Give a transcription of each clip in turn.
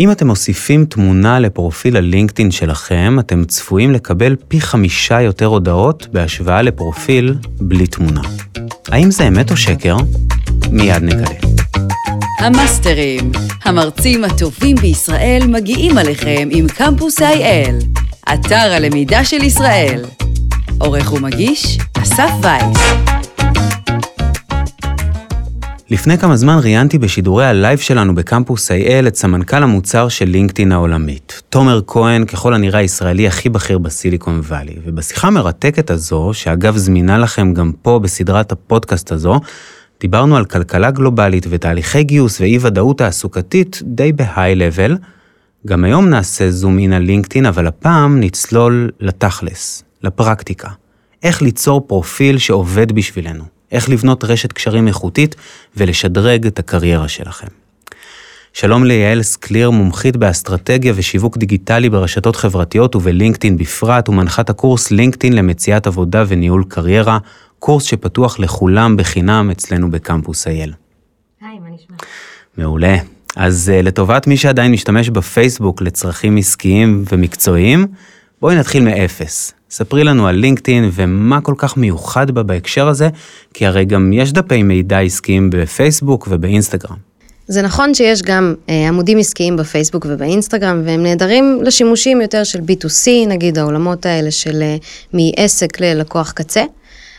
אם אתם מוסיפים תמונה לפרופיל הלינקדאין שלכם, אתם צפויים לקבל פי חמישה יותר הודעות בהשוואה לפרופיל בלי תמונה. האם זה אמת או שקר? מיד נגלה. המאסטרים, המרצים הטובים בישראל מגיעים עליכם עם קמפוס IL, אתר הלמידה של ישראל. עורך ומגיש, אסף וייס. לפני כמה זמן ראיינתי בשידורי הלייב שלנו בקמפוס IL את סמנכ"ל המוצר של לינקדאין העולמית, תומר כהן, ככל הנראה הישראלי הכי בכיר בסיליקון וואלי. ובשיחה המרתקת הזו, שאגב זמינה לכם גם פה בסדרת הפודקאסט הזו, דיברנו על כלכלה גלובלית ותהליכי גיוס ואי ודאות תעסוקתית די ב high level. גם היום נעשה zoom in על לינקדאין, אבל הפעם נצלול לתכלס, לפרקטיקה. איך ליצור פרופיל שעובד בשבילנו. איך לבנות רשת קשרים איכותית ולשדרג את הקריירה שלכם. שלום ליעל סקליר, מומחית באסטרטגיה ושיווק דיגיטלי ברשתות חברתיות ובלינקדאין בפרט, ומנחת הקורס לינקדאין למציאת עבודה וניהול קריירה, קורס שפתוח לכולם בחינם אצלנו בקמפוס אייל. היי, מה נשמע? מעולה. אז uh, לטובת מי שעדיין משתמש בפייסבוק לצרכים עסקיים ומקצועיים, בואי נתחיל מאפס. ספרי לנו על לינקדאין ומה כל כך מיוחד בה בהקשר הזה, כי הרי גם יש דפי מידע עסקיים בפייסבוק ובאינסטגרם. זה נכון שיש גם אה, עמודים עסקיים בפייסבוק ובאינסטגרם, והם נהדרים לשימושים יותר של B2C, נגיד העולמות האלה של אה, מעסק ללקוח קצה.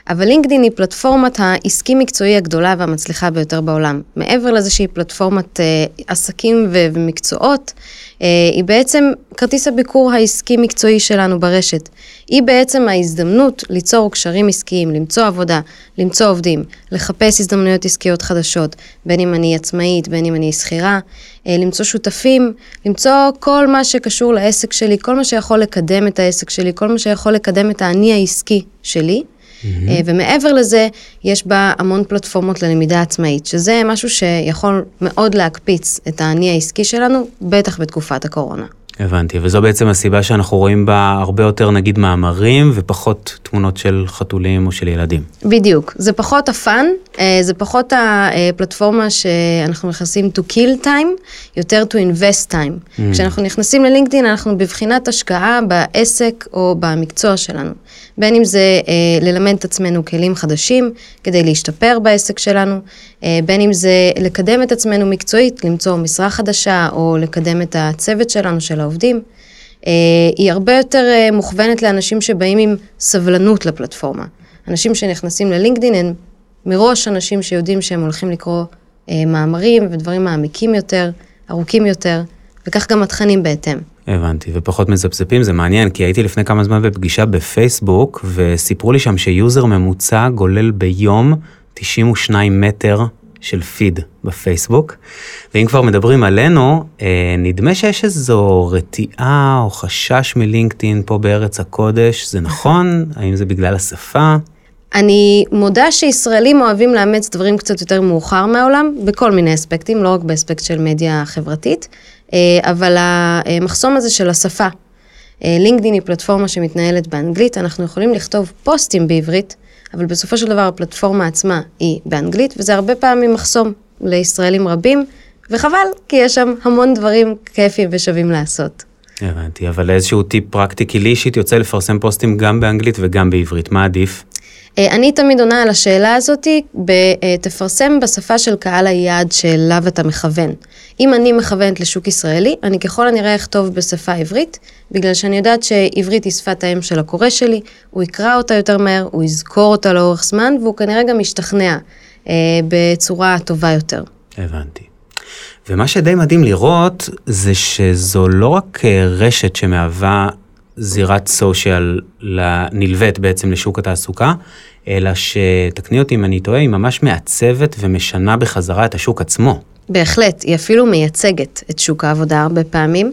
אבל לינקדאין היא פלטפורמת העסקי-מקצועי הגדולה והמצליחה ביותר בעולם. מעבר לזה שהיא פלטפורמת אה, עסקים ו- ומקצועות, אה, היא בעצם כרטיס הביקור העסקי-מקצועי שלנו ברשת. היא בעצם ההזדמנות ליצור קשרים עסקיים, למצוא עבודה, למצוא עובדים, לחפש הזדמנויות עסקיות חדשות, בין אם אני עצמאית, בין אם אני שכירה, אה, למצוא שותפים, למצוא כל מה שקשור לעסק שלי, כל מה שיכול לקדם את העסק שלי, כל מה שיכול לקדם את האני העסקי שלי. Mm-hmm. ומעבר לזה, יש בה המון פלטפורמות ללמידה עצמאית, שזה משהו שיכול מאוד להקפיץ את האני העסקי שלנו, בטח בתקופת הקורונה. הבנתי, וזו בעצם הסיבה שאנחנו רואים בה הרבה יותר נגיד מאמרים ופחות תמונות של חתולים או של ילדים. בדיוק, זה פחות הפאן, אה, זה פחות הפלטפורמה שאנחנו נכנסים to kill time, יותר to invest time. Mm. כשאנחנו נכנסים ללינקדאין אנחנו בבחינת השקעה בעסק או במקצוע שלנו. בין אם זה אה, ללמד את עצמנו כלים חדשים כדי להשתפר בעסק שלנו, אה, בין אם זה לקדם את עצמנו מקצועית, למצוא משרה חדשה או לקדם את הצוות שלנו, של העובדים. אה, היא הרבה יותר אה, מוכוונת לאנשים שבאים עם סבלנות לפלטפורמה. אנשים שנכנסים ללינקדאין הם מראש אנשים שיודעים שהם הולכים לקרוא אה, מאמרים ודברים מעמיקים יותר, ארוכים יותר, וכך גם התכנים בהתאם. הבנתי, ופחות מזפזפים, זה מעניין, כי הייתי לפני כמה זמן בפגישה בפייסבוק, וסיפרו לי שם שיוזר ממוצע גולל ביום 92 מטר של פיד בפייסבוק. ואם כבר מדברים עלינו, אה, נדמה שיש איזו רתיעה או חשש מלינקדאין פה בארץ הקודש, זה נכון? האם זה בגלל השפה? אני מודה שישראלים אוהבים לאמץ דברים קצת יותר מאוחר מהעולם, בכל מיני אספקטים, לא רק באספקט של מדיה חברתית, אה, אבל המחסום הזה של השפה. לינקדאין היא פלטפורמה שמתנהלת באנגלית, אנחנו יכולים לכתוב פוסטים בעברית, אבל בסופו של דבר הפלטפורמה עצמה היא באנגלית, וזה הרבה פעמים מחסום לישראלים רבים, וחבל, כי יש שם המון דברים כיפים ושווים לעשות. הבנתי, אבל איזשהו טיפ פרקטי, כי לי אישית יוצא לפרסם פוסטים גם באנגלית וגם בעברית, מה עדיף? אה, אני תמיד עונה על השאלה הזאתי, אה, תפרסם בשפה של קהל היעד שאליו אתה מכוון. אם אני מכוונת לשוק ישראלי, אני ככל הנראה אכתוב בשפה עברית, בגלל שאני יודעת שעברית היא שפת האם של הקורא שלי, הוא יקרא אותה יותר מהר, הוא יזכור אותה לאורך זמן, והוא כנראה גם ישתכנע אה, בצורה טובה יותר. הבנתי. ומה שדי מדהים לראות, זה שזו לא רק אה, רשת שמהווה זירת סושיאל נלווית בעצם לשוק התעסוקה, אלא שתקני אותי אם אני טועה, היא ממש מעצבת ומשנה בחזרה את השוק עצמו. בהחלט, היא אפילו מייצגת את שוק העבודה הרבה פעמים.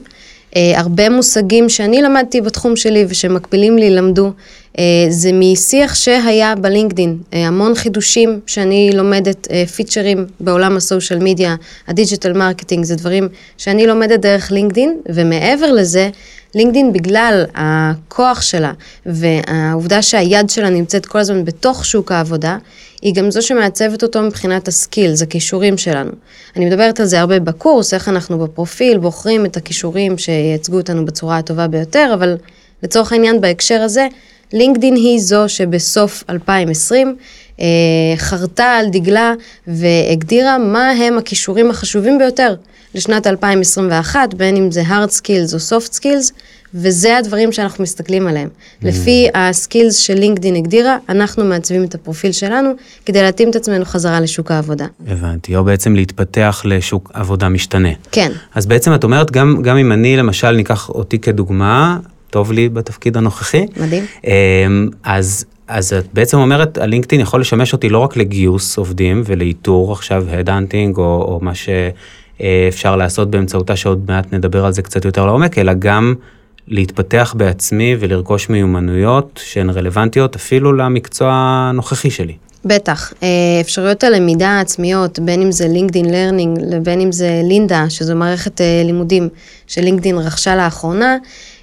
אה, הרבה מושגים שאני למדתי בתחום שלי ושמקבילים לי למדו, אה, זה משיח שהיה בלינקדין. אה, המון חידושים שאני לומדת, אה, פיצ'רים בעולם ה social media, ה digital marketing, זה דברים שאני לומדת דרך לינקדין, ומעבר לזה, לינקדין בגלל הכוח שלה והעובדה שהיד שלה נמצאת כל הזמן בתוך שוק העבודה, היא גם זו שמעצבת אותו מבחינת ה skills, הכישורים שלנו. אני מדברת על זה הרבה בקורס, איך אנחנו בפרופיל בוחרים את הכישורים שייצגו אותנו בצורה הטובה ביותר, אבל לצורך העניין בהקשר הזה, לינקדין היא זו שבסוף 2020 אה, חרתה על דגלה והגדירה מה הם הכישורים החשובים ביותר לשנת 2021, בין אם זה hard skills או soft skills, וזה הדברים שאנחנו מסתכלים עליהם. Mm. לפי הסקילס שלינקדין הגדירה, אנחנו מעצבים את הפרופיל שלנו כדי להתאים את עצמנו חזרה לשוק העבודה. הבנתי, או בעצם להתפתח לשוק עבודה משתנה. כן. אז בעצם את אומרת, גם, גם אם אני למשל ניקח אותי כדוגמה, טוב לי בתפקיד הנוכחי. מדהים. אמ, אז, אז את בעצם אומרת, הלינקדאין יכול לשמש אותי לא רק לגיוס עובדים ולאיתור עכשיו head hunting או, או מה שאפשר לעשות באמצעותה, שעוד מעט נדבר על זה קצת יותר לעומק, אלא גם להתפתח בעצמי ולרכוש מיומנויות שהן רלוונטיות אפילו למקצוע הנוכחי שלי. בטח, אה, אפשרויות הלמידה העצמיות, בין אם זה LinkedIn Learning לבין אם זה לינדה, שזו מערכת אה, לימודים שלינקדין רכשה לאחרונה,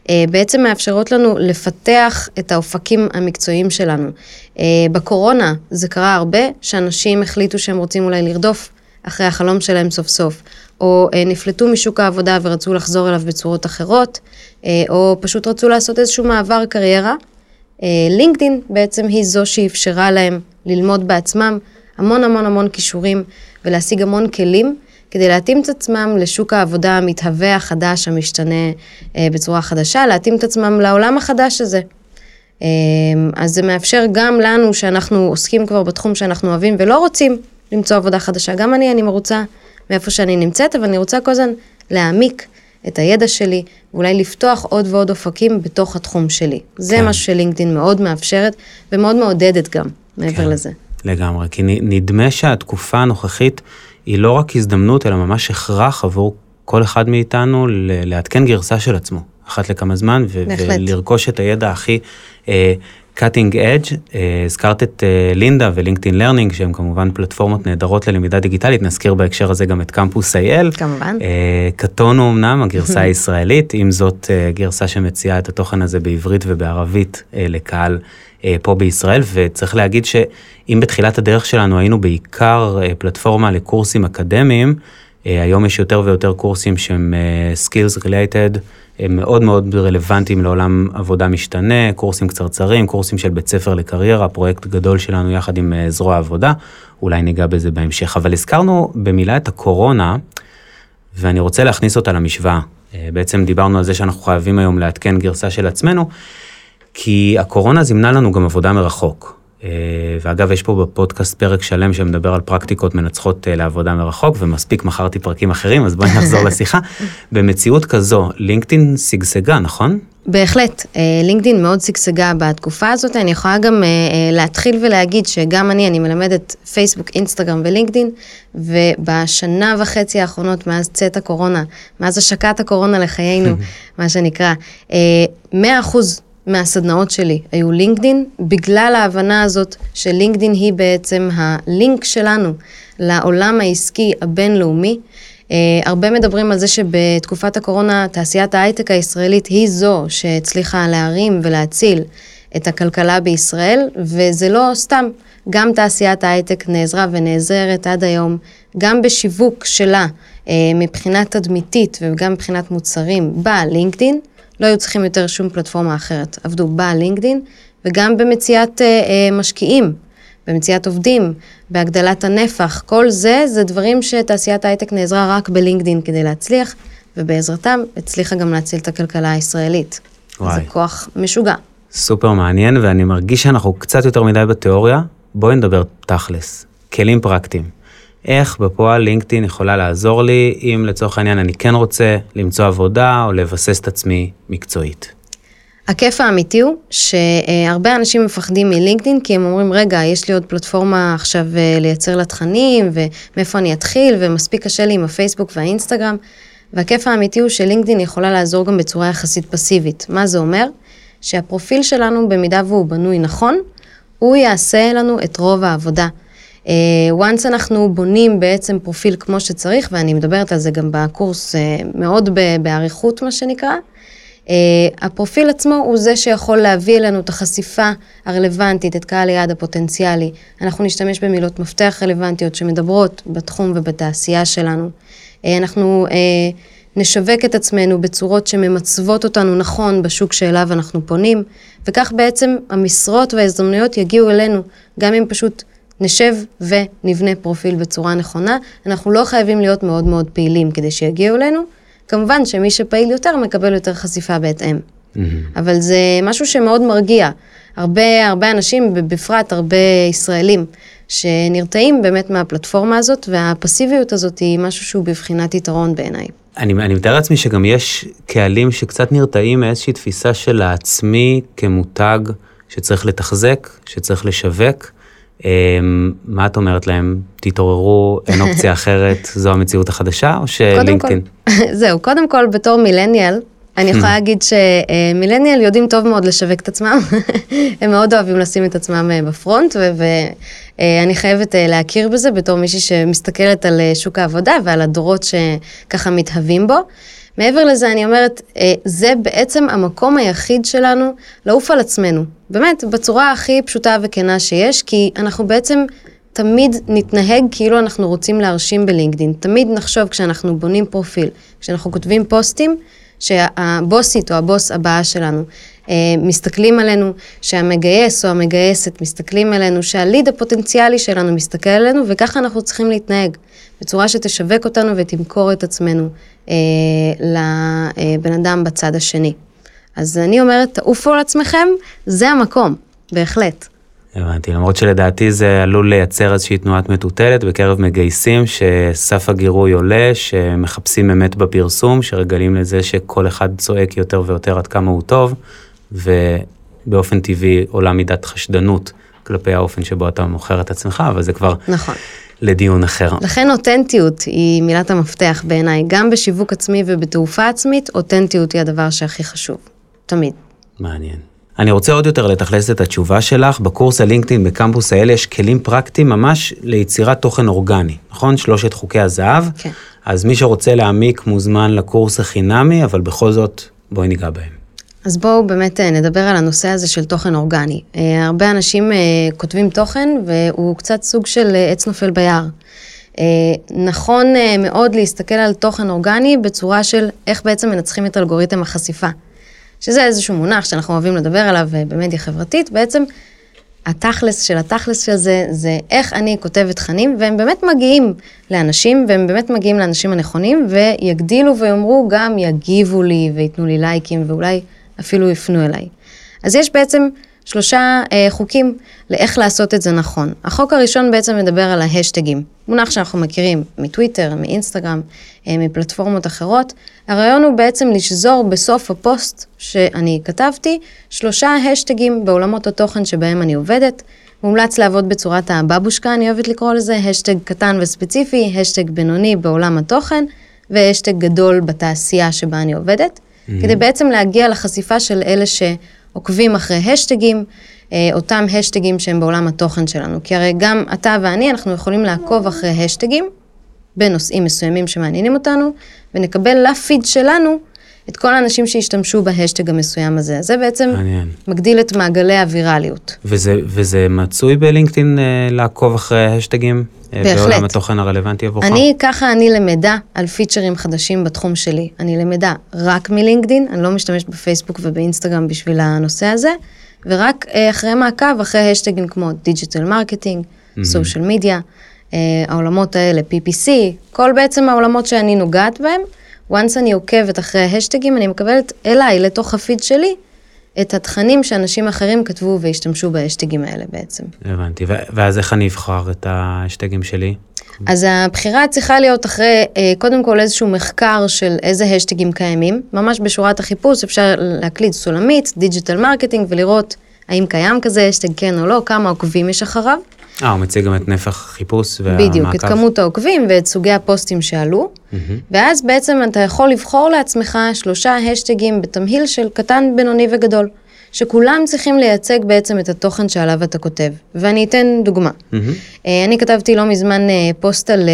אה, בעצם מאפשרות לנו לפתח את האופקים המקצועיים שלנו. בקורונה זה קרה הרבה, שאנשים החליטו שהם רוצים אולי לרדוף אחרי החלום שלהם סוף סוף, או נפלטו משוק העבודה ורצו לחזור אליו בצורות אחרות, או פשוט רצו לעשות איזשהו מעבר קריירה. לינקדין בעצם היא זו שאפשרה להם ללמוד בעצמם המון המון המון כישורים ולהשיג המון כלים כדי להתאים את עצמם לשוק העבודה המתהווה החדש, המשתנה אה, בצורה חדשה, להתאים את עצמם לעולם החדש הזה. אה, אז זה מאפשר גם לנו, שאנחנו עוסקים כבר בתחום שאנחנו אוהבים ולא רוצים למצוא עבודה חדשה. גם אני, אני מרוצה מאיפה שאני נמצאת, אבל אני רוצה כל הזמן להעמיק את הידע שלי, ואולי לפתוח עוד ועוד אופקים בתוך התחום שלי. זה כן. משהו שלינקדאין מאוד מאפשרת ומאוד מעודדת גם. מעבר כן, לזה. לגמרי, כי נדמה שהתקופה הנוכחית היא לא רק הזדמנות, אלא ממש הכרח עבור כל אחד מאיתנו לעדכן גרסה של עצמו, אחת לכמה זמן, ו- ולרכוש את הידע הכי אה, cutting edge. אה, הזכרת את אה, לינדה ו LinkedIn Learning, שהם כמובן פלטפורמות נהדרות ללמידה דיגיטלית, נזכיר בהקשר הזה גם את קמפוס IL. כמובן. אה, קטנה אמנם, הגרסה הישראלית, עם זאת גרסה שמציעה את התוכן הזה בעברית ובערבית לקהל. אה, פה בישראל, וצריך להגיד שאם בתחילת הדרך שלנו היינו בעיקר אה, פלטפורמה לקורסים אקדמיים, אה, היום יש יותר ויותר קורסים שהם skills related, הם מאוד מאוד רלוונטיים לעולם עבודה משתנה, קורסים קצרצרים, קורסים של בית ספר לקריירה, פרויקט גדול שלנו יחד עם זרוע העבודה, אולי ניגע בזה בהמשך. אבל הזכרנו במילה את הקורונה, ואני רוצה להכניס אותה למשוואה. בעצם דיברנו על זה שאנחנו חייבים היום לעדכן גרסה של עצמנו. כי הקורונה זימנה לנו גם עבודה מרחוק. אה, ואגב, יש פה בפודקאסט פרק שלם שמדבר על פרקטיקות מנצחות אה, לעבודה מרחוק, ומספיק מכרתי פרקים אחרים, אז בואי נחזור לשיחה. במציאות כזו, לינקדאין שגשגה, נכון? בהחלט, אה, לינקדאין מאוד שגשגה בתקופה הזאת, אני יכולה גם להתחיל ולהגיד שגם אני, אני מלמדת פייסבוק, אינסטגרם ולינקדאין, ובשנה וחצי האחרונות מאז צאת הקורונה, מאז השקת הקורונה לחיינו, מה שנקרא, 100% מהסדנאות שלי היו לינקדין, בגלל ההבנה הזאת שלינקדין היא בעצם הלינק שלנו לעולם העסקי הבינלאומי. Uh, הרבה מדברים על זה שבתקופת הקורונה תעשיית ההייטק הישראלית היא זו שהצליחה להרים ולהציל את הכלכלה בישראל, וזה לא סתם. גם תעשיית ההייטק נעזרה ונעזרת עד היום, גם בשיווק שלה uh, מבחינה תדמיתית וגם מבחינת מוצרים בלינקדין. לא היו צריכים יותר שום פלטפורמה אחרת. עבדו בלינקדין, וגם במציאת אה, אה, משקיעים, במציאת עובדים, בהגדלת הנפח. כל זה, זה דברים שתעשיית ההייטק נעזרה רק בלינקדין כדי להצליח, ובעזרתם הצליחה גם להציל את הכלכלה הישראלית. וואי. זה כוח משוגע. סופר מעניין, ואני מרגיש שאנחנו קצת יותר מדי בתיאוריה. בואי נדבר תכלס, כלים פרקטיים. איך בפועל לינקדאין יכולה לעזור לי אם לצורך העניין אני כן רוצה למצוא עבודה או לבסס את עצמי מקצועית. הכיף האמיתי הוא שהרבה אנשים מפחדים מלינקדאין כי הם אומרים רגע יש לי עוד פלטפורמה עכשיו אה, לייצר לה תכנים ומאיפה אני אתחיל ומספיק קשה לי עם הפייסבוק והאינסטגרם והכיף האמיתי הוא שלינקדאין יכולה לעזור גם בצורה יחסית פסיבית. מה זה אומר? שהפרופיל שלנו במידה והוא בנוי נכון, הוא יעשה לנו את רוב העבודה. Uh, once אנחנו בונים בעצם פרופיל כמו שצריך, ואני מדברת על זה גם בקורס uh, מאוד באריכות מה שנקרא, הפרופיל עצמו הוא זה שיכול להביא אלינו את החשיפה הרלוונטית, את קהל היעד הפוטנציאלי. אנחנו נשתמש במילות מפתח רלוונטיות שמדברות בתחום ובתעשייה שלנו. אנחנו נשווק את עצמנו בצורות שממצבות אותנו נכון בשוק שאליו אנחנו פונים, וכך בעצם המשרות וההזדמנויות יגיעו אלינו, גם אם פשוט נשב ונבנה פרופיל בצורה נכונה. אנחנו לא חייבים להיות מאוד מאוד פעילים כדי שיגיעו אלינו. כמובן שמי שפעיל יותר מקבל יותר חשיפה בהתאם. Mm-hmm. אבל זה משהו שמאוד מרגיע. הרבה, הרבה אנשים, בפרט הרבה ישראלים, שנרתעים באמת מהפלטפורמה הזאת, והפסיביות הזאת היא משהו שהוא בבחינת יתרון בעיניי. אני, אני מתאר לעצמי שגם יש קהלים שקצת נרתעים מאיזושהי תפיסה של העצמי כמותג שצריך לתחזק, שצריך לשווק. אמ, מה את אומרת להם? תתעוררו, אין אופציה אחרת, זו המציאות החדשה, או שלינקדאין? זהו, קודם כל בתור מילניאל, אני יכולה להגיד שמילניאל יודעים טוב מאוד לשווק את עצמם, הם מאוד אוהבים לשים את עצמם אה, בפרונט, ואני חייבת אה, להכיר בזה בתור מישהי שמסתכלת על אה, שוק העבודה ועל הדורות שככה מתהווים בו. מעבר לזה, אני אומרת, זה בעצם המקום היחיד שלנו לעוף על עצמנו. באמת, בצורה הכי פשוטה וכנה שיש, כי אנחנו בעצם תמיד נתנהג כאילו אנחנו רוצים להרשים בלינקדאין. תמיד נחשוב כשאנחנו בונים פרופיל, כשאנחנו כותבים פוסטים, שהבוסית או הבוס הבאה שלנו אה, מסתכלים עלינו, שהמגייס או המגייסת מסתכלים עלינו, שהליד הפוטנציאלי שלנו מסתכל עלינו, וככה אנחנו צריכים להתנהג, בצורה שתשווק אותנו ותמכור את עצמנו אה, לבן אדם בצד השני. אז אני אומרת, תעופו על עצמכם, זה המקום, בהחלט. הבנתי, למרות שלדעתי זה עלול לייצר איזושהי תנועת מטוטלת בקרב מגייסים, שסף הגירוי עולה, שמחפשים אמת בפרסום, שרגלים לזה שכל אחד צועק יותר ויותר עד כמה הוא טוב, ובאופן טבעי עולה מידת חשדנות כלפי האופן שבו אתה מוכר את עצמך, אבל זה כבר... נכון. לדיון אחר. לכן אותנטיות היא מילת המפתח בעיניי, גם בשיווק עצמי ובתעופה עצמית, אותנטיות היא הדבר שהכי חשוב, תמיד. מעניין. אני רוצה עוד יותר לתכלס את התשובה שלך. בקורס הלינקדאין בקמפוס האלה יש כלים פרקטיים ממש ליצירת תוכן אורגני, נכון? שלושת חוקי הזהב. כן. אז מי שרוצה להעמיק מוזמן לקורס החינמי, אבל בכל זאת, בואי ניגע בהם. אז בואו באמת אה, נדבר על הנושא הזה של תוכן אורגני. אה, הרבה אנשים אה, כותבים תוכן והוא קצת סוג של עץ נופל ביער. נכון מאוד להסתכל על תוכן אורגני בצורה של איך בעצם מנצחים את אלגוריתם החשיפה. שזה איזשהו מונח שאנחנו אוהבים לדבר עליו אה, במדיה חברתית, בעצם התכלס של התכלס של זה, זה איך אני כותבת תכנים, והם באמת מגיעים לאנשים, והם באמת מגיעים לאנשים הנכונים, ויגדילו ויאמרו גם יגיבו לי וייתנו לי לייקים, ואולי אפילו יפנו אליי. אז יש בעצם שלושה אה, חוקים לאיך לעשות את זה נכון. החוק הראשון בעצם מדבר על ההשטגים, מונח שאנחנו מכירים מטוויטר, מאינסטגרם, אה, מפלטפורמות אחרות. הרעיון הוא בעצם לשזור בסוף הפוסט שאני כתבתי שלושה השטגים בעולמות התוכן שבהם אני עובדת. מומלץ לעבוד בצורת הבבושקה, אני אוהבת לקרוא לזה, השטג קטן וספציפי, השטג בינוני בעולם התוכן, והשטג גדול בתעשייה שבה אני עובדת, mm-hmm. כדי בעצם להגיע לחשיפה של אלה ש... עוקבים אחרי השטגים, אותם השטגים שהם בעולם התוכן שלנו. כי הרי גם אתה ואני, אנחנו יכולים לעקוב אחרי השטגים בנושאים מסוימים שמעניינים אותנו, ונקבל לפיד שלנו את כל האנשים שהשתמשו בהשטג המסוים הזה. זה בעצם מעניין. מגדיל את מעגלי הווירליות. וזה, וזה מצוי בלינקדאין אה, לעקוב אחרי השטגים? אה, בהחלט. בעולם התוכן הרלוונטי עבורך? אני, ככה אני למדה על פיצ'רים חדשים בתחום שלי. אני למדה רק מלינקדאין, אני לא משתמשת בפייסבוק ובאינסטגרם בשביל הנושא הזה, ורק אה, אחרי מעקב, אחרי השטגים כמו digital marketing, social media, העולמות האלה, PPC, כל בעצם העולמות שאני נוגעת בהם. once אני עוקבת אחרי ההשטגים, אני מקבלת אליי, לתוך הפיד שלי, את התכנים שאנשים אחרים כתבו והשתמשו בהשטגים האלה בעצם. הבנתי, ואז איך אני אבחר את ההשטגים שלי? אז הבחירה צריכה להיות אחרי, אה, קודם כל איזשהו מחקר של איזה השטגים קיימים. ממש בשורת החיפוש אפשר להקליד סולמית, digital marketing, ולראות האם קיים כזה השטג כן או לא, כמה עוקבים יש אחריו. אה, הוא מציג גם את נפח החיפוש והמעקב. בדיוק, את כמות העוקבים ואת סוגי הפוסטים שעלו, mm-hmm. ואז בעצם אתה יכול לבחור לעצמך שלושה השטגים בתמהיל של קטן, בינוני וגדול. שכולם צריכים לייצג בעצם את התוכן שעליו אתה כותב. ואני אתן דוגמה. אה, אני כתבתי לא מזמן אה, פוסט על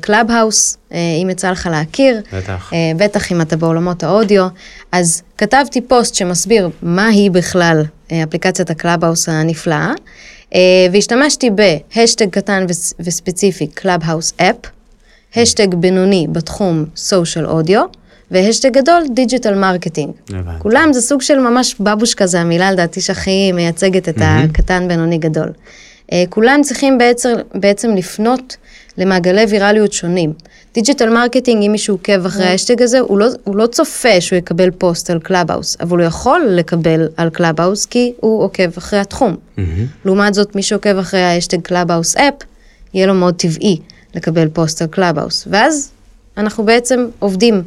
קלאב האוס, אם יצא לך להכיר. בטח. אה, בטח אם אתה בעולמות האודיו. אז כתבתי פוסט שמסביר מהי בכלל אה, אפליקציית הקלאבהאוס הנפלאה, אה, והשתמשתי בהשטג קטן וס- וספציפי Clubhouse app, השטג בינוני בתחום social audio, והשטג גדול digital marketing. כולם זה סוג של ממש בבושקה זה, המילה לדעתי שהכי מייצגת את הקטן, בינוני, גדול. אה, כולם צריכים בעצם, בעצם לפנות למעגלי ויראליות שונים. digital marketing, אם מישהו עוקב אחרי האשטג הזה, הוא לא, הוא לא צופה שהוא יקבל פוסט על קלאבהאוס, אבל הוא יכול לקבל על קלאבהאוס כי הוא עוקב אחרי התחום. לעומת זאת, מי שעוקב אחרי האשטג Clubhouse app, יהיה לו מאוד טבעי לקבל פוסט על קלאבהאוס. ואז אנחנו בעצם עובדים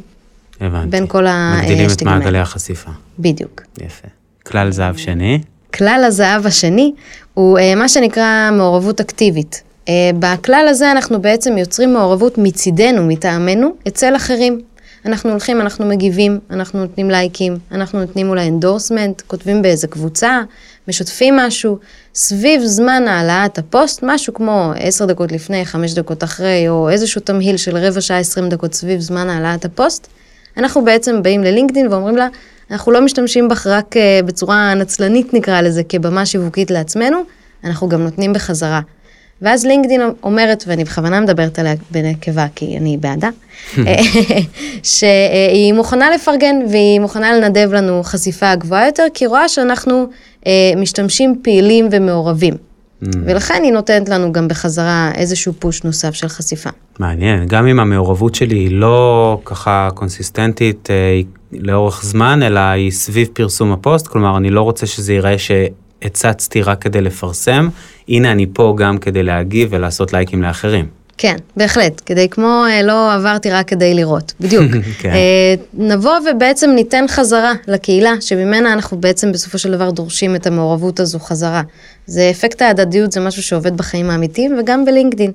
הבנתי. בין כל מגדילים את ההשטגים האלה. מעגלי החשיפה. בדיוק. יפה. כלל זהב שני. כלל הזהב השני הוא אה, מה שנקרא מעורבות אקטיבית. אה, בכלל הזה אנחנו בעצם יוצרים מעורבות מצידנו, מטעמנו, אצל אחרים. אנחנו הולכים, אנחנו מגיבים, אנחנו נותנים לייקים, אנחנו נותנים אולי endorsement, כותבים באיזה קבוצה, משתפים משהו. סביב זמן העלאת הפוסט, משהו כמו 10 דקות לפני, 5 דקות אחרי, או איזשהו תמהיל של רבע שעה, 20 דקות סביב זמן העלאת הפוסט, אנחנו בעצם באים ללינקדאין ואומרים לה, אנחנו לא משתמשים בך רק אה, בצורה נצלנית נקרא לזה, כבמה שיווקית לעצמנו, אנחנו גם נותנים בחזרה. ואז לינקדאין אומרת, ואני בכוונה מדברת עליה בנקבה כי אני בעדה, שהיא מוכנה לפרגן והיא מוכנה לנדב לנו חשיפה גבוהה יותר, כי היא רואה שאנחנו אה, משתמשים פעילים ומעורבים. ולכן היא נותנת לנו גם בחזרה איזשהו פוש נוסף של חשיפה. מעניין, גם אם המעורבות שלי היא לא ככה קונסיסטנטית אה, לאורך זמן, אלא היא סביב פרסום הפוסט, כלומר, אני לא רוצה שזה ייראה שהצצתי רק כדי לפרסם, הנה אני פה גם כדי להגיב ולעשות לייקים לאחרים. כן, בהחלט, כדי כמו אה, לא עברתי רק כדי לראות, בדיוק. כן. אה, נבוא ובעצם ניתן חזרה לקהילה, שממנה אנחנו בעצם בסופו של דבר דורשים את המעורבות הזו חזרה. זה אפקט ההדדיות, זה משהו שעובד בחיים האמיתיים וגם בלינקדין.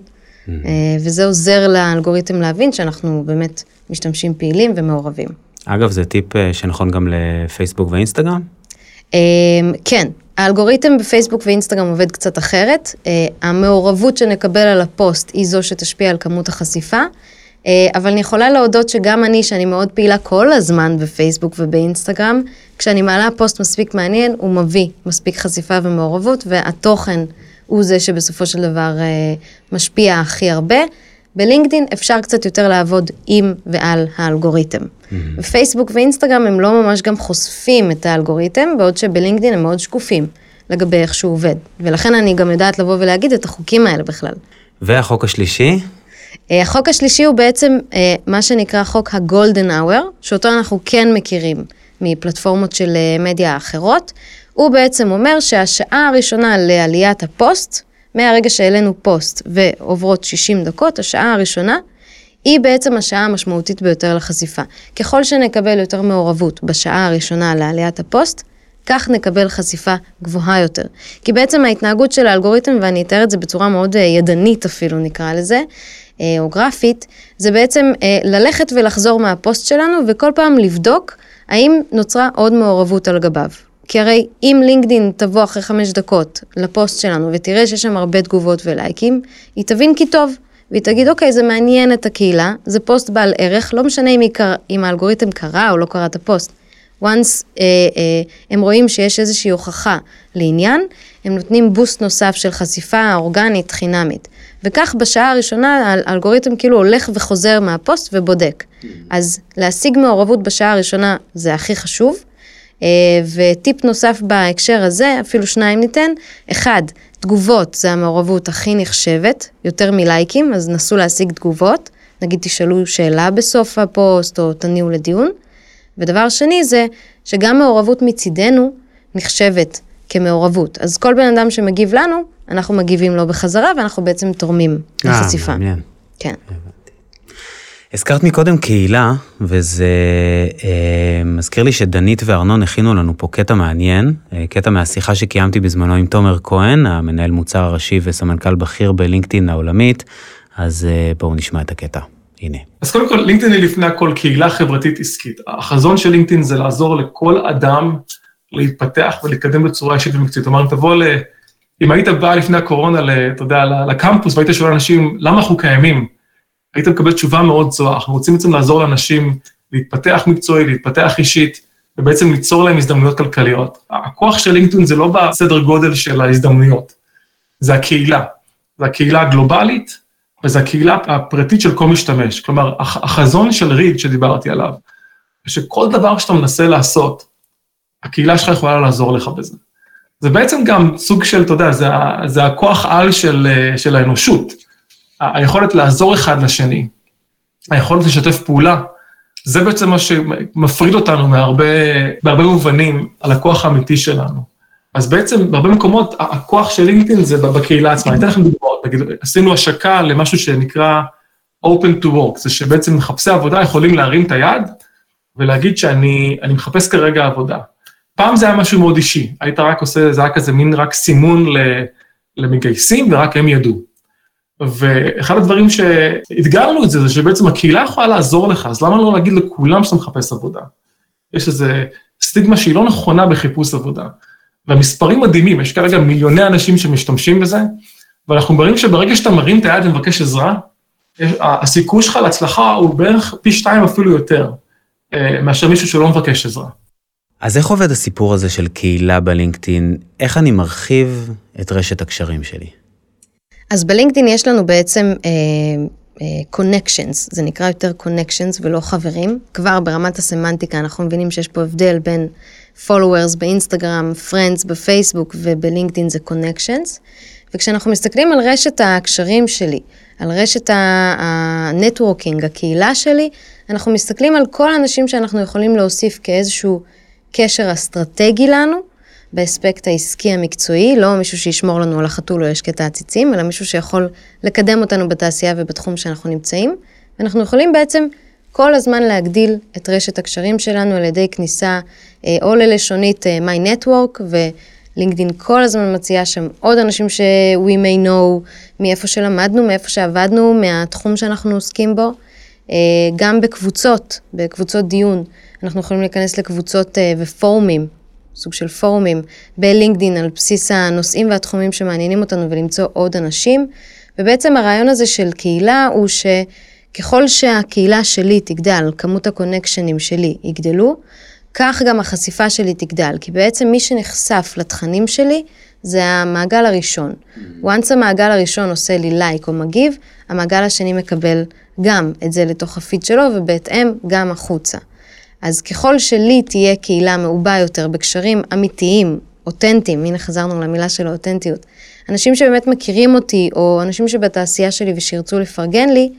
אה, וזה עוזר לאלגוריתם להבין שאנחנו באמת משתמשים פעילים ומעורבים. אגב, זה טיפ שנכון גם לפייסבוק ואינסטגרם? כן, האלגוריתם בפייסבוק ואינסטגרם עובד קצת אחרת. אה, המעורבות שנקבל על הפוסט היא זו שתשפיע על כמות החשיפה. אה, אבל אני יכולה להודות שגם אני, שאני מאוד פעילה כל הזמן בפייסבוק ובאינסטגרם, כשאני מעלה פוסט מספיק מעניין, הוא מביא מספיק חשיפה ומעורבות, והתוכן הוא זה שבסופו של דבר אה, משפיע הכי הרבה. בלינקדין אפשר קצת יותר לעבוד עם ועל האלגוריתם. בפייסבוק ואינסטגרם הם לא ממש גם חושפים את האלגוריתם, בעוד שבלינקדין הם מאוד שקופים לגבי איך שהוא עובד. ולכן אני גם יודעת לבוא ולהגיד את החוקים האלה בכלל. והחוק השלישי? אה, החוק השלישי הוא בעצם אה, מה שנקרא חוק הגולדן אאואר, שאותו אנחנו כן מכירים מפלטפורמות של אה, מדיה אחרות. הוא בעצם אומר שהשעה הראשונה לעליית הפוסט, מהרגע שהעלינו פוסט ועוברות 60 דקות, השעה הראשונה היא בעצם השעה המשמעותית ביותר לחשיפה. ככל שנקבל יותר מעורבות בשעה הראשונה לעליית הפוסט, כך נקבל חשיפה גבוהה יותר. כי בעצם ההתנהגות של האלגוריתם, ואני אתאר את זה בצורה מאוד אה, ידנית אפילו נקרא לזה, אה, או גרפית, זה בעצם אה, ללכת ולחזור מהפוסט שלנו וכל פעם לבדוק האם נוצרה עוד מעורבות על גביו. כי הרי אם לינקדין תבוא אחרי חמש דקות לפוסט שלנו ותראה שיש שם הרבה תגובות ולייקים, היא תבין כי טוב. והיא תגיד, אוקיי, זה מעניין את הקהילה, זה פוסט בעל ערך, לא משנה אם, קרא, אם האלגוריתם קרא או לא קרא את הפוסט. once אה, אה, הם רואים שיש איזושהי הוכחה לעניין, הם נותנים בוסט נוסף של חשיפה אורגנית חינמית. וכך בשעה הראשונה האלגוריתם כאילו הולך וחוזר מהפוסט ובודק. אז להשיג מעורבות בשעה הראשונה זה הכי חשוב. אה, וטיפ נוסף בהקשר הזה, אפילו שניים ניתן, אחד, תגובות זה המעורבות הכי נחשבת, יותר מלייקים, אז נסו להשיג תגובות, נגיד תשאלו שאלה בסוף הפוסט או תניעו לדיון. ודבר שני זה שגם מעורבות מצידנו נחשבת כמעורבות. אז כל בן אדם שמגיב לנו, אנחנו מגיבים לו בחזרה ואנחנו בעצם תורמים אה, לחשיפה. מעניין. כן. הזכרת מקודם קהילה, וזה אה, מזכיר לי שדנית וארנון הכינו לנו פה קטע מעניין, אה, קטע מהשיחה שקיימתי בזמנו עם תומר כהן, המנהל מוצר הראשי וסמנכ"ל בכיר בלינקדאין העולמית, אז אה, בואו נשמע את הקטע. הנה. אז קודם כל, לינקדאין היא לפני הכל קהילה חברתית עסקית. החזון של לינקדאין זה לעזור לכל אדם להתפתח ולהתקדם בצורה אישית ומקצועית. כלומר, תבוא ל... אם היית בא לפני הקורונה, אתה יודע, לקמפוס והיית שואל אנשים, למה אנחנו קיימים? היית מקבל תשובה מאוד זוהה. אנחנו רוצים בעצם לעזור לאנשים להתפתח מקצועי, להתפתח אישית, ובעצם ליצור להם הזדמנויות כלכליות. הכוח של לינקדאין זה לא בסדר גודל של ההזדמנויות, זה הקהילה. זה הקהילה הגלובלית, וזו הקהילה הפרטית של כל משתמש. כלומר, החזון של ריד שדיברתי עליו, שכל דבר שאתה מנסה לעשות, הקהילה שלך יכולה לעזור לך בזה. זה בעצם גם סוג של, אתה יודע, זה, זה הכוח על של, של האנושות. היכולת לעזור אחד לשני, היכולת לשתף פעולה, זה בעצם מה שמפריד אותנו מהרבה, בהרבה מובנים על הכוח האמיתי שלנו. אז בעצם בהרבה מקומות הכוח של לינקדאין זה בקהילה עצמה. אני אתן לכם דוגמאות, נגיד, עשינו השקה למשהו שנקרא Open to Work, זה שבעצם מחפשי עבודה יכולים להרים את היד ולהגיד שאני מחפש כרגע עבודה. פעם זה היה משהו מאוד אישי, היית רק עושה, זה היה כזה מין רק סימון למגייסים ורק הם ידעו. ואחד הדברים שאתגרנו את זה, זה שבעצם הקהילה יכולה לעזור לך, אז למה לא להגיד לכולם שאתה מחפש עבודה? יש איזו סטיגמה שהיא לא נכונה בחיפוש עבודה. והמספרים מדהימים, יש כרגע מיליוני אנשים שמשתמשים בזה, ואנחנו מראים שברגע שאתה מרים את היד ומבקש עזרה, הסיכוי שלך להצלחה הוא בערך פי שתיים אפילו יותר, אה, מאשר מישהו שלא מבקש עזרה. אז איך עובד הסיפור הזה של קהילה בלינקדאין? איך אני מרחיב את רשת הקשרים שלי? אז בלינקדאין יש לנו בעצם קונקשנס, uh, uh, זה נקרא יותר קונקשנס ולא חברים. כבר ברמת הסמנטיקה אנחנו מבינים שיש פה הבדל בין followers באינסטגרם, friends בפייסבוק ובלינקדאין זה קונקשנס. וכשאנחנו מסתכלים על רשת הקשרים שלי, על רשת ה networking, הקהילה שלי, אנחנו מסתכלים על כל האנשים שאנחנו יכולים להוסיף כאיזשהו קשר אסטרטגי לנו, באספקט העסקי המקצועי, לא מישהו שישמור לנו על החתול או ישקה את העציצים, אלא מישהו שיכול לקדם אותנו בתעשייה ובתחום שאנחנו נמצאים. ואנחנו יכולים בעצם כל הזמן להגדיל את רשת הקשרים שלנו על ידי כניסה אה, או ללשונית אה, My Network, ולינקדאין כל הזמן מציעה שם עוד אנשים ש-we may know מאיפה שלמדנו, מאיפה שעבדנו, מהתחום שאנחנו עוסקים בו. אה, גם בקבוצות, בקבוצות דיון, אנחנו יכולים להיכנס לקבוצות ופורומים סוג של פורומים בלינקדין על בסיס הנושאים והתחומים שמעניינים אותנו ולמצוא עוד אנשים. ובעצם הרעיון הזה של קהילה הוא שככל שהקהילה שלי תגדל, כמות הקונקשנים שלי יגדלו, כך גם החשיפה שלי תגדל, כי בעצם מי שנחשף לתכנים שלי זה המעגל הראשון. Mm-hmm. once המעגל הראשון עושה לי לייק או מגיב, המעגל השני מקבל גם את זה לתוך הפיד שלו ובהתאם גם החוצה. אז ככל שלי תהיה קהילה מעובה יותר בקשרים אמיתיים, אותנטיים, הנה חזרנו למילה של האותנטיות, אנשים שבאמת מכירים אותי, או אנשים שבתעשייה שלי ושירצו לפרגן לי,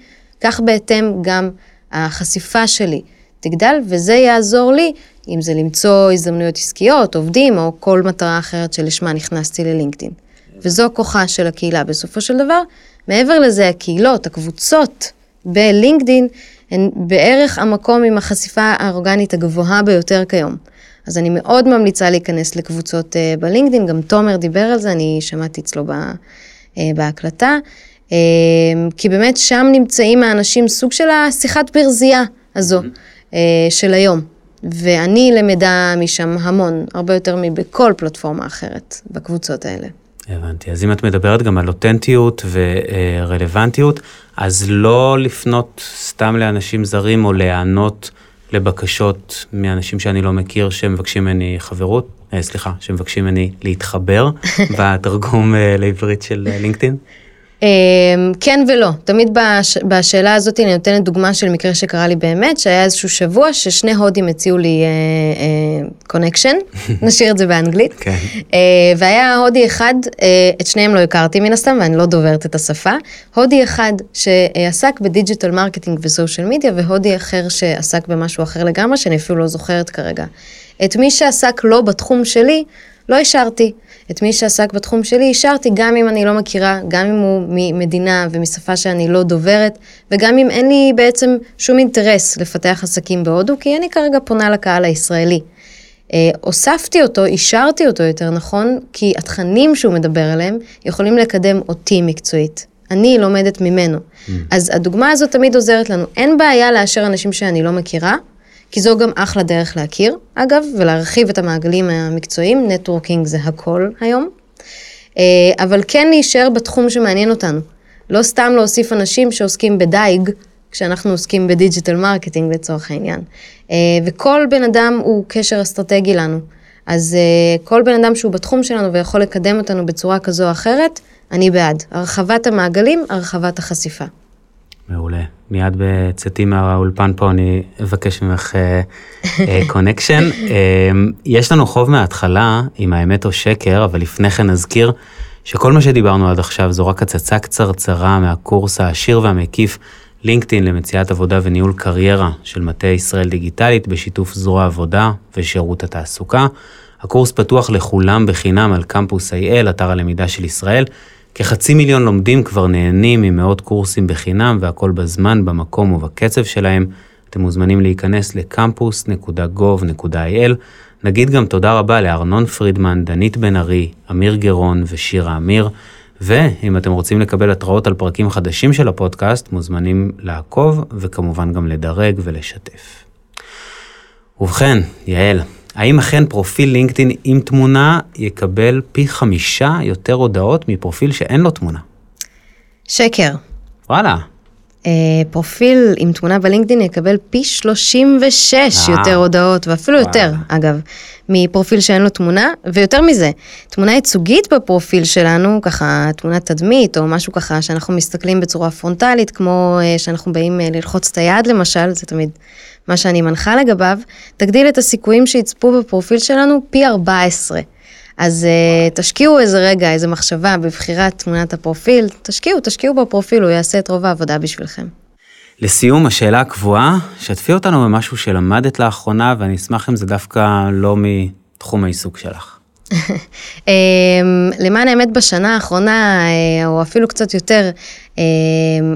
כך בהתאם גם החשיפה שלי תגדל, וזה יעזור לי, אם זה למצוא הזדמנויות עסקיות, עובדים, או כל מטרה אחרת שלשמה נכנסתי ללינקדאין. וזו כוחה של הקהילה בסופו של דבר. מעבר לזה, הקהילות, הקבוצות בלינקדאין, הן בערך המקום עם החשיפה האורגנית הגבוהה ביותר כיום. אז אני מאוד ממליצה להיכנס לקבוצות uh, בלינקדאין, גם תומר דיבר על זה, אני שמעתי אצלו ב, uh, בהקלטה, uh, כי באמת שם נמצאים האנשים, סוג של השיחת ברזייה הזו uh, של היום. ואני למדה משם המון, הרבה יותר מבכל פלטפורמה אחרת בקבוצות האלה. הבנתי. אז אם את מדברת גם על אותנטיות ורלוונטיות, אז לא לפנות סתם לאנשים זרים או להיענות לבקשות מאנשים שאני לא מכיר שמבקשים ממני חברות, אה, סליחה, שמבקשים ממני להתחבר בתרגום אה, לעברית של אה, לינקדאין? אמ, כן ולא, תמיד בש, בשאלה הזאת אני נותנת דוגמה של מקרה שקרה לי באמת, שהיה איזשהו שבוע ששני הודים הציעו לי connection, אה, אה, נשאיר את זה באנגלית, כן. אה, והיה הודי אחד, uh, את שניהם לא הכרתי מן הסתם, ואני לא דוברת את השפה, הודי אחד שעסק ב digital marketing ו social media, והודי אחר שעסק במשהו אחר לגמרי, שאני אפילו לא זוכרת כרגע. את מי שעסק לא בתחום שלי, לא השארתי. את מי שעסק בתחום שלי אישרתי, גם אם אני לא מכירה, גם אם הוא ממדינה ומשפה שאני לא דוברת, וגם אם אין לי בעצם שום אינטרס לפתח עסקים בהודו, כי אני כרגע פונה לקהל הישראלי. אה, הוספתי אותו, אישרתי אותו יותר נכון, כי התכנים שהוא מדבר עליהם יכולים לקדם אותי מקצועית. אני לומדת ממנו. Mm. אז הדוגמה הזאת תמיד עוזרת לנו. אין בעיה לאשר אנשים שאני לא מכירה, כי זו גם אחלה דרך להכיר, אגב, ולהרחיב את המעגלים המקצועיים, networking זה הכל היום. אה, אבל כן להישאר בתחום שמעניין אותנו. לא סתם להוסיף אנשים שעוסקים בדייג, כשאנחנו עוסקים ב digital marketing לצורך העניין. אה, וכל בן אדם הוא קשר אסטרטגי לנו. אז אה, כל בן אדם שהוא בתחום שלנו ויכול לקדם אותנו בצורה כזו או אחרת, אני בעד. הרחבת המעגלים, הרחבת החשיפה. מעולה. מיד בצאתי מהאולפן פה אני אבקש ממך connection. Uh, uh, יש לנו חוב מההתחלה עם האמת או שקר, אבל לפני כן נזכיר שכל מה שדיברנו עד עכשיו זו רק הצצה קצרצרה מהקורס העשיר והמקיף לינקדאין למציאת עבודה וניהול קריירה של מטה ישראל דיגיטלית בשיתוף זרוע עבודה ושירות התעסוקה. הקורס פתוח לכולם בחינם על קמפוס IL, אתר הלמידה של ישראל. כחצי מיליון לומדים כבר נהנים ממאות קורסים בחינם והכל בזמן, במקום ובקצב שלהם. אתם מוזמנים להיכנס לקמפוס.gov.il. נגיד גם תודה רבה לארנון פרידמן, דנית בן ארי, אמיר גרון ושירה אמיר. ואם אתם רוצים לקבל התראות על פרקים חדשים של הפודקאסט, מוזמנים לעקוב וכמובן גם לדרג ולשתף. ובכן, יעל, האם אכן פרופיל לינקדאין עם תמונה יקבל פי חמישה יותר הודעות מפרופיל שאין לו תמונה? שקר. וואלה. אה, פרופיל עם תמונה בלינקדאין יקבל פי 36 אה. יותר הודעות, ואפילו וואלה. יותר, אגב, מפרופיל שאין לו תמונה, ויותר מזה, תמונה ייצוגית בפרופיל שלנו, ככה תמונת תדמית, או משהו ככה שאנחנו מסתכלים בצורה פרונטלית, כמו אה, שאנחנו באים ללחוץ את היד למשל, זה תמיד מה שאני מנחה לגביו, תגדיל את הסיכויים שיצפו בפרופיל שלנו פי 14. אז uh, תשקיעו איזה רגע, איזה מחשבה בבחירת תמונת הפרופיל, תשקיעו, תשקיעו בפרופיל, הוא יעשה את רוב העבודה בשבילכם. לסיום, השאלה הקבועה, שתפי אותנו במשהו שלמדת לאחרונה, ואני אשמח אם זה דווקא לא מתחום העיסוק שלך. אמ, למען האמת בשנה האחרונה, אה, או אפילו קצת יותר, אמ,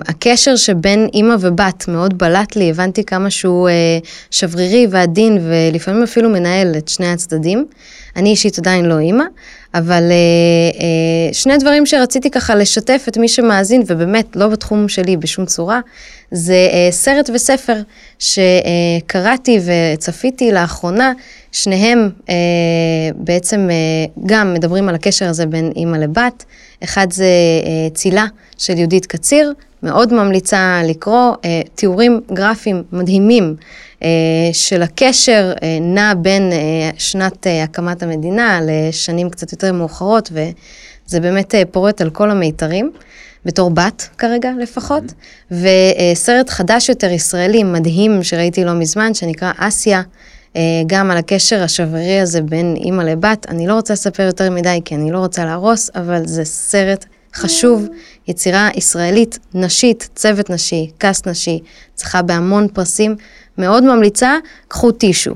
הקשר שבין אימא ובת מאוד בלט לי, הבנתי כמה שהוא אה, שברירי ועדין ולפעמים אפילו מנהל את שני הצדדים. אני אישית עדיין לא אימא, אבל אה, שני דברים שרציתי ככה לשתף את מי שמאזין, ובאמת לא בתחום שלי בשום צורה, זה סרט וספר שקראתי וצפיתי לאחרונה. שניהם אה, בעצם אה, גם מדברים על הקשר הזה בין אימא לבת. אחד זה אה, צילה של יהודית קציר, מאוד ממליצה לקרוא, אה, תיאורים גרפיים מדהימים אה, של הקשר אה, נע בין אה, שנת אה, הקמת המדינה לשנים קצת יותר מאוחרות, וזה באמת אה, פורט על כל המיתרים. בתור בת כרגע לפחות, mm-hmm. וסרט חדש יותר ישראלי מדהים שראיתי לא מזמן, שנקרא אסיה, גם על הקשר השברירי הזה בין אימא לבת. אני לא רוצה לספר יותר מדי כי אני לא רוצה להרוס, אבל זה סרט חשוב, יצירה ישראלית, נשית, צוות נשי, קאסט נשי, צריכה בהמון פרסים. מאוד ממליצה, קחו טישו.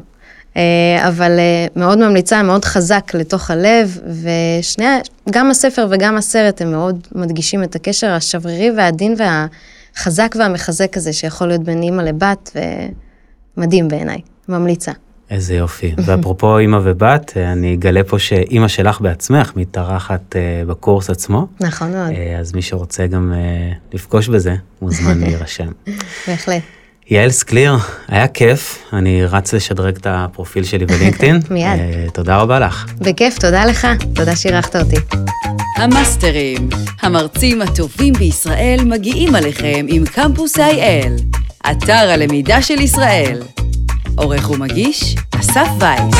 אה, אבל אה, מאוד ממליצה, מאוד חזק לתוך הלב, ושני, גם הספר וגם הסרט הם מאוד מדגישים את הקשר השברירי והעדין והחזק והמחזק הזה שיכול להיות בין אימא לבת, ומדהים בעיניי, ממליצה. איזה יופי. ואפרופו אימא ובת, אני אגלה פה שאימא שלך בעצמך מתארחת אה, בקורס עצמו. נכון מאוד. אה, אז מי שרוצה גם אה, לפגוש בזה, מוזמן להירשם. בהחלט. יעל סקליר, היה כיף, אני רץ לשדרג את הפרופיל שלי בלינקדאין. מיד. תודה רבה לך. בכיף, תודה לך, תודה שאירחת אותי. המאסטרים, המרצים הטובים בישראל מגיעים עליכם עם קמפוס IL, אתר הלמידה של ישראל. עורך ומגיש, אסף וייס.